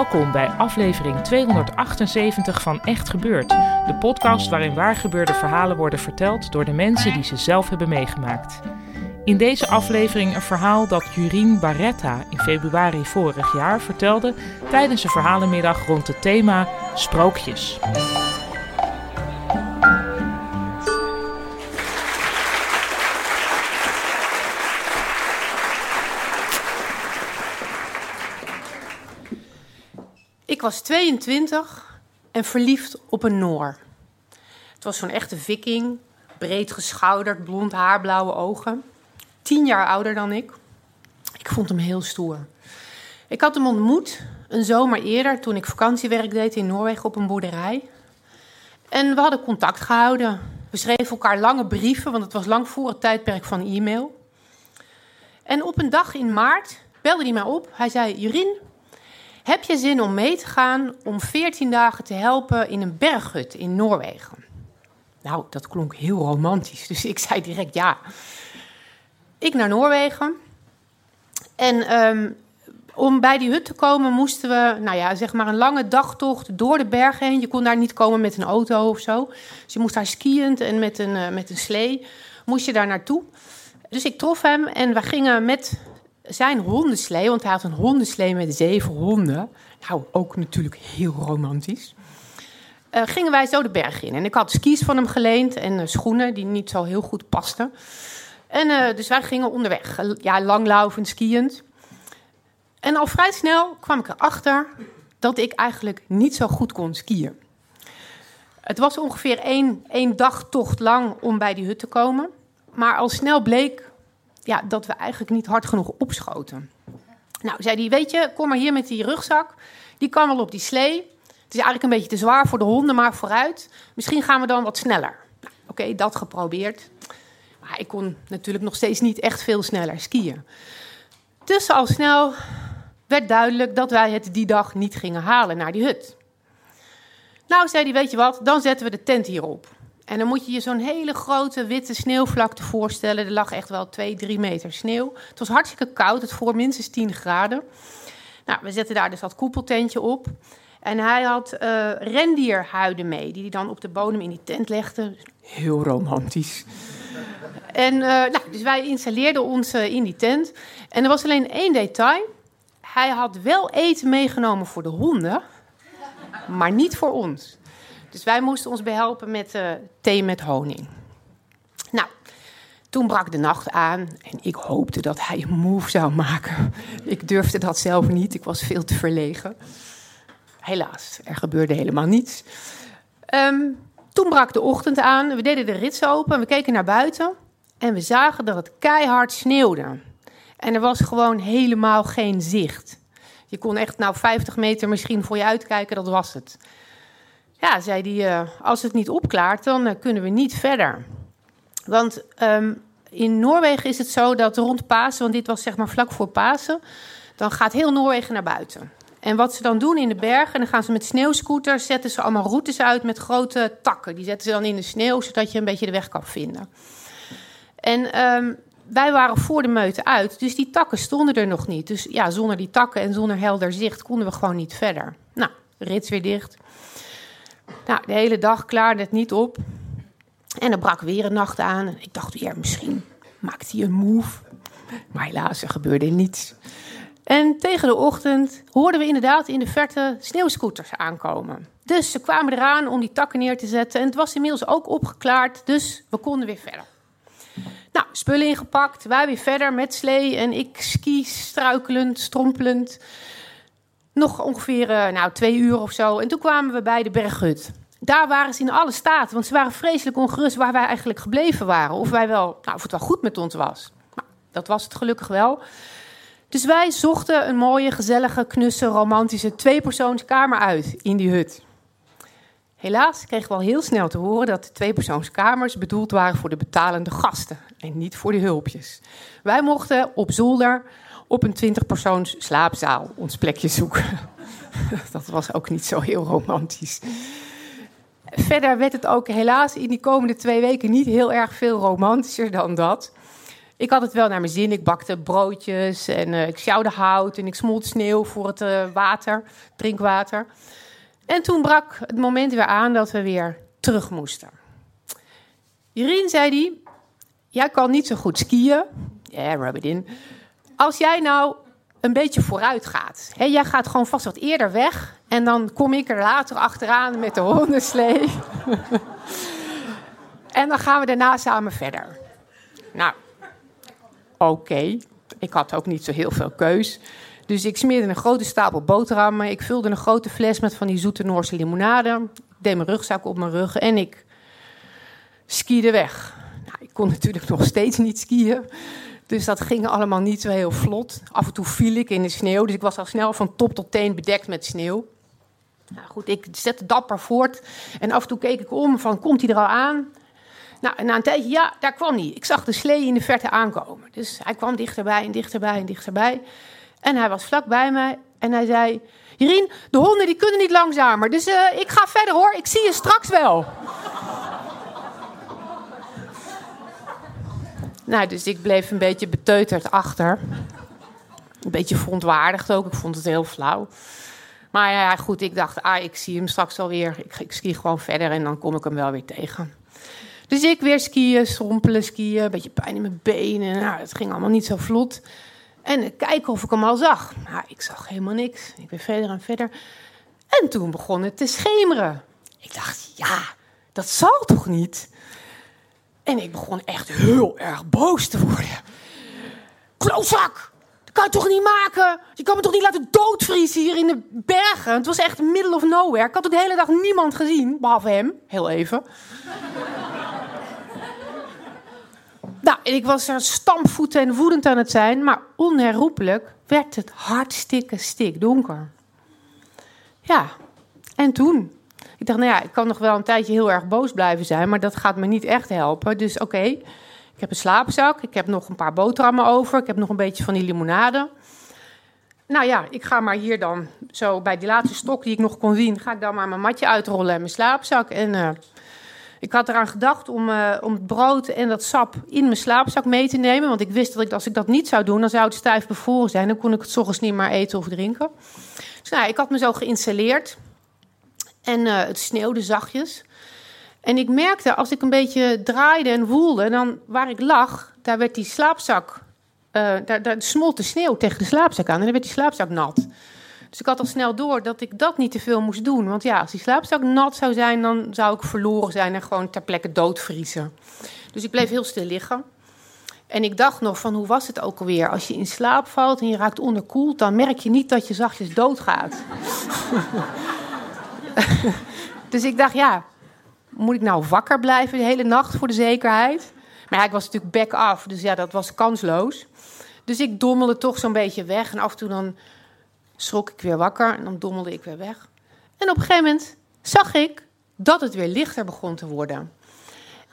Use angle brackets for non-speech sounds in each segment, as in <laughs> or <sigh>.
Welkom bij aflevering 278 van Echt Gebeurd, de podcast waarin waargebeurde verhalen worden verteld door de mensen die ze zelf hebben meegemaakt. In deze aflevering een verhaal dat Jurien Barretta in februari vorig jaar vertelde tijdens een verhalenmiddag rond het thema Sprookjes. Ik was 22 en verliefd op een Noor. Het was zo'n echte viking, breed geschouderd, blond haar, blauwe ogen. Tien jaar ouder dan ik. Ik vond hem heel stoer. Ik had hem ontmoet een zomer eerder toen ik vakantiewerk deed in Noorwegen op een boerderij. En we hadden contact gehouden. We schreven elkaar lange brieven, want het was lang voor het tijdperk van e-mail. En op een dag in maart belde hij mij op. Hij zei: Jurin, heb je zin om mee te gaan om 14 dagen te helpen in een berghut in Noorwegen? Nou, dat klonk heel romantisch, dus ik zei direct ja. Ik naar Noorwegen. En um, om bij die hut te komen moesten we, nou ja, zeg maar een lange dagtocht door de bergen heen. Je kon daar niet komen met een auto of zo. Dus je moest daar skiënd en met een, uh, met een slee moest je daar naartoe. Dus ik trof hem en we gingen met zijn hondenslee, want hij had een hondenslee met zeven honden. Nou, ook natuurlijk heel romantisch. Uh, gingen wij zo de berg in. En ik had skis van hem geleend en uh, schoenen die niet zo heel goed pasten. En uh, dus wij gingen onderweg, ja, langlaufend, skiënd. En al vrij snel kwam ik erachter dat ik eigenlijk niet zo goed kon skiën. Het was ongeveer één, één dagtocht lang om bij die hut te komen. Maar al snel bleek ja, dat we eigenlijk niet hard genoeg opschoten. Nou, zei hij, weet je, kom maar hier met die rugzak. Die kan wel op die slee. Het is eigenlijk een beetje te zwaar voor de honden, maar vooruit. Misschien gaan we dan wat sneller. Nou, Oké, dat geprobeerd. Maar ik kon natuurlijk nog steeds niet echt veel sneller skiën. Dus al snel werd duidelijk dat wij het die dag niet gingen halen naar die hut. Nou, zei hij, weet je wat, dan zetten we de tent hierop. En dan moet je je zo'n hele grote witte sneeuwvlakte voorstellen. Er lag echt wel 2, 3 meter sneeuw. Het was hartstikke koud, het voor minstens 10 graden. Nou, we zetten daar dus dat koepeltentje op. En hij had uh, rendierhuiden mee, die hij dan op de bodem in die tent legde. Heel romantisch. En uh, nou, dus wij installeerden ons uh, in die tent. En er was alleen één detail. Hij had wel eten meegenomen voor de honden, maar niet voor ons. Dus wij moesten ons behelpen met uh, thee met honing. Nou, toen brak de nacht aan en ik hoopte dat hij een move zou maken. Ik durfde dat zelf niet, ik was veel te verlegen. Helaas, er gebeurde helemaal niets. Um, toen brak de ochtend aan, we deden de rits open, we keken naar buiten en we zagen dat het keihard sneeuwde. En er was gewoon helemaal geen zicht. Je kon echt nou 50 meter misschien voor je uitkijken, dat was het. Ja, zei hij, uh, als het niet opklaart, dan uh, kunnen we niet verder. Want um, in Noorwegen is het zo dat rond Pasen, want dit was zeg maar vlak voor Pasen, dan gaat heel Noorwegen naar buiten. En wat ze dan doen in de bergen, dan gaan ze met sneeuwscooters, zetten ze allemaal routes uit met grote takken. Die zetten ze dan in de sneeuw, zodat je een beetje de weg kan vinden. En um, wij waren voor de meute uit, dus die takken stonden er nog niet. Dus ja, zonder die takken en zonder helder zicht konden we gewoon niet verder. Nou, rits weer dicht. Nou, de hele dag klaarde het niet op. En er brak weer een nacht aan. En ik dacht, ja, misschien maakt hij een move. Maar helaas, er gebeurde niets. En tegen de ochtend hoorden we inderdaad in de verte sneeuwscooters aankomen. Dus ze kwamen eraan om die takken neer te zetten. En het was inmiddels ook opgeklaard, dus we konden weer verder. Nou, spullen ingepakt, wij weer verder met slee en ik ski struikelend, strompelend. Nog ongeveer uh, nou, twee uur of zo. En toen kwamen we bij de berghut. Daar waren ze in alle staat, want ze waren vreselijk ongerust waar wij eigenlijk gebleven waren. Of, wij wel, nou, of het wel goed met ons was. Dat was het gelukkig wel. Dus wij zochten een mooie, gezellige, knusse, romantische tweepersoonskamer uit in die hut. Helaas kregen we al heel snel te horen dat de tweepersoonskamers bedoeld waren voor de betalende gasten en niet voor de hulpjes. Wij mochten op zolder op een 20-persoons slaapzaal ons plekje zoeken. <laughs> Dat was ook niet zo heel romantisch. Verder werd het ook helaas in die komende twee weken niet heel erg veel romantischer dan dat. Ik had het wel naar mijn zin. Ik bakte broodjes en uh, ik sjouwde hout en ik smolt sneeuw voor het uh, water, drinkwater. En toen brak het moment weer aan dat we weer terug moesten. Irene zei die, jij kan niet zo goed skiën. Ja, yeah, rub it in. Als jij nou een beetje vooruit gaat. Hè, jij gaat gewoon vast wat eerder weg. En dan kom ik er later achteraan met de hondenslee. <laughs> en dan gaan we daarna samen verder. Nou, oké. Ik had ook niet zo heel veel keus. Dus ik smeerde een grote stapel boterhammen. Ik vulde een grote fles met van die zoete Noorse limonade. Ik deed mijn rugzak op mijn rug en ik skiede weg. Nou, ik kon natuurlijk <laughs> nog steeds niet skiën. Dus dat ging allemaal niet zo heel vlot. Af en toe viel ik in de sneeuw. Dus ik was al snel van top tot teen bedekt met sneeuw. Nou goed, ik zette dapper voort. En af en toe keek ik om van, komt hij er al aan? Nou, en na een tijdje, ja, daar kwam hij. Ik zag de slee in de verte aankomen. Dus hij kwam dichterbij en dichterbij en dichterbij. En hij was vlak bij mij en hij zei... Jirien, de honden die kunnen niet langzamer. Dus uh, ik ga verder hoor, ik zie je straks wel. Nou, dus ik bleef een beetje beteuterd achter. Een beetje verontwaardigd ook, ik vond het heel flauw. Maar ja, goed, ik dacht, ah, ik zie hem straks alweer. Ik, ik ski gewoon verder en dan kom ik hem wel weer tegen. Dus ik weer skiën, strompelen, skiën, een beetje pijn in mijn benen. Nou, het ging allemaal niet zo vlot. En kijken of ik hem al zag. Maar ik zag helemaal niks. Ik ben verder en verder. En toen begon het te schemeren. Ik dacht, ja, dat zal toch niet? En ik begon echt heel erg boos te worden. Klootzak! Dat kan je toch niet maken? Je kan me toch niet laten doodvriezen hier in de bergen? Het was echt middle of nowhere. Ik had de hele dag niemand gezien, behalve hem. Heel even. <laughs> Nou, ik was er stampvoeten en woedend aan het zijn, maar onherroepelijk werd het hartstikke stikdonker. Ja, en toen? Ik dacht, nou ja, ik kan nog wel een tijdje heel erg boos blijven zijn, maar dat gaat me niet echt helpen. Dus oké, ik heb een slaapzak, ik heb nog een paar boterhammen over, ik heb nog een beetje van die limonade. Nou ja, ik ga maar hier dan zo bij die laatste stok die ik nog kon zien, ga ik dan maar mijn matje uitrollen en mijn slaapzak. En uh, ik had eraan gedacht om, uh, om het brood en dat sap in mijn slaapzak mee te nemen. Want ik wist dat ik, als ik dat niet zou doen, dan zou het stijf bevroren zijn. Dan kon ik het ochtends niet meer eten of drinken. Dus nou, ik had me zo geïnstalleerd. En uh, het sneeuwde zachtjes. En ik merkte, als ik een beetje draaide en woelde, dan waar ik lag, daar werd die slaapzak... Daar, daar smolt de sneeuw tegen de slaapzak aan en dan werd die slaapzak nat. Dus ik had al snel door dat ik dat niet te veel moest doen. Want ja, als die slaapzak nat zou zijn, dan zou ik verloren zijn en gewoon ter plekke doodvriezen. Dus ik bleef heel stil liggen. En ik dacht nog van, hoe was het ook alweer? Als je in slaap valt en je raakt onderkoeld, dan merk je niet dat je zachtjes doodgaat. <laughs> dus ik dacht, ja, moet ik nou wakker blijven de hele nacht voor de zekerheid? Maar ja, ik was natuurlijk back af, dus ja, dat was kansloos. Dus ik dommelde toch zo'n beetje weg. En af en toe dan schrok ik weer wakker en dan dommelde ik weer weg. En op een gegeven moment zag ik dat het weer lichter begon te worden.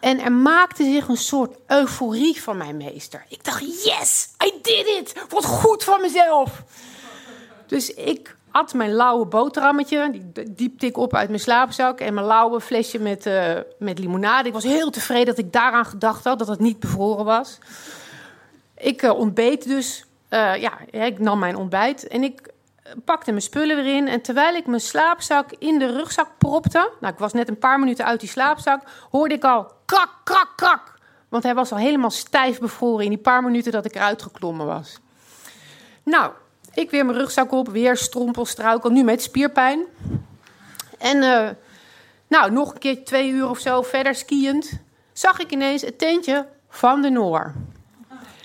En er maakte zich een soort euforie van mijn meester. Ik dacht, yes, I did it. Wat goed van mezelf. Dus ik at mijn lauwe boterhammetje. Die diepte ik op uit mijn slaapzak. En mijn lauwe flesje met, uh, met limonade. Ik was heel tevreden dat ik daaraan gedacht had. Dat het niet bevroren was. Ik uh, ontbeet dus. Uh, ja, ik nam mijn ontbijt. En ik pakte mijn spullen weer in. En terwijl ik mijn slaapzak in de rugzak propte. Nou, ik was net een paar minuten uit die slaapzak. hoorde ik al krak, krak, krak. Want hij was al helemaal stijf bevroren in die paar minuten dat ik eruit geklommen was. Nou, Ik weer mijn rugzak op, weer strompelstruikel, nu met spierpijn. En uh, nou, nog een keer twee uur of zo verder skiënd, zag ik ineens het tentje van de Noor.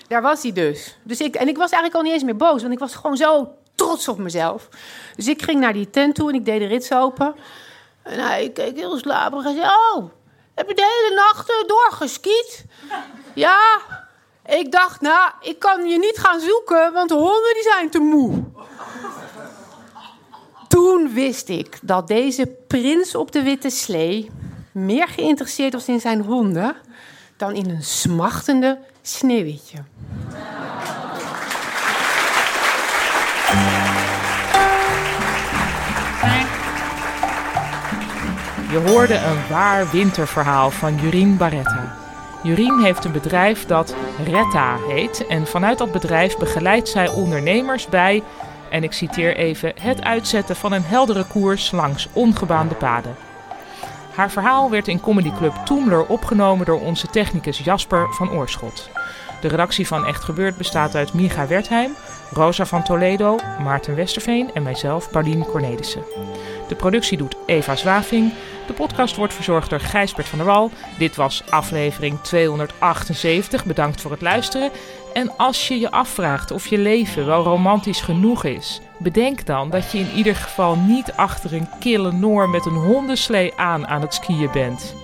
Daar was hij dus. dus ik, en ik was eigenlijk al niet eens meer boos, want ik was gewoon zo trots op mezelf. Dus ik ging naar die tent toe en ik deed de rits open. En hij keek heel slaperig en zei: Oh, heb je de hele nacht uh, doorgeskiet? <laughs> Ja. Ik dacht, nou, ik kan je niet gaan zoeken, want de honden die zijn te moe. Toen wist ik dat deze prins op de witte slee meer geïnteresseerd was in zijn honden dan in een smachtende sneeuwwitje. Je hoorde een waar winterverhaal van Jurien Barretta. Jurien heeft een bedrijf dat Retta heet en vanuit dat bedrijf begeleidt zij ondernemers bij, en ik citeer even, het uitzetten van een heldere koers langs ongebaande paden. Haar verhaal werd in comedyclub Toemler opgenomen door onze technicus Jasper van Oorschot. De redactie van Echt Gebeurd bestaat uit Micha Wertheim, Rosa van Toledo, Maarten Westerveen en mijzelf, Paulien Cornelissen. De productie doet Eva Zwaving. De podcast wordt verzorgd door Gijsbert van der Wal. Dit was aflevering 278. Bedankt voor het luisteren. En als je je afvraagt of je leven wel romantisch genoeg is, bedenk dan dat je in ieder geval niet achter een kille noor met een hondenslee aan aan het skiën bent.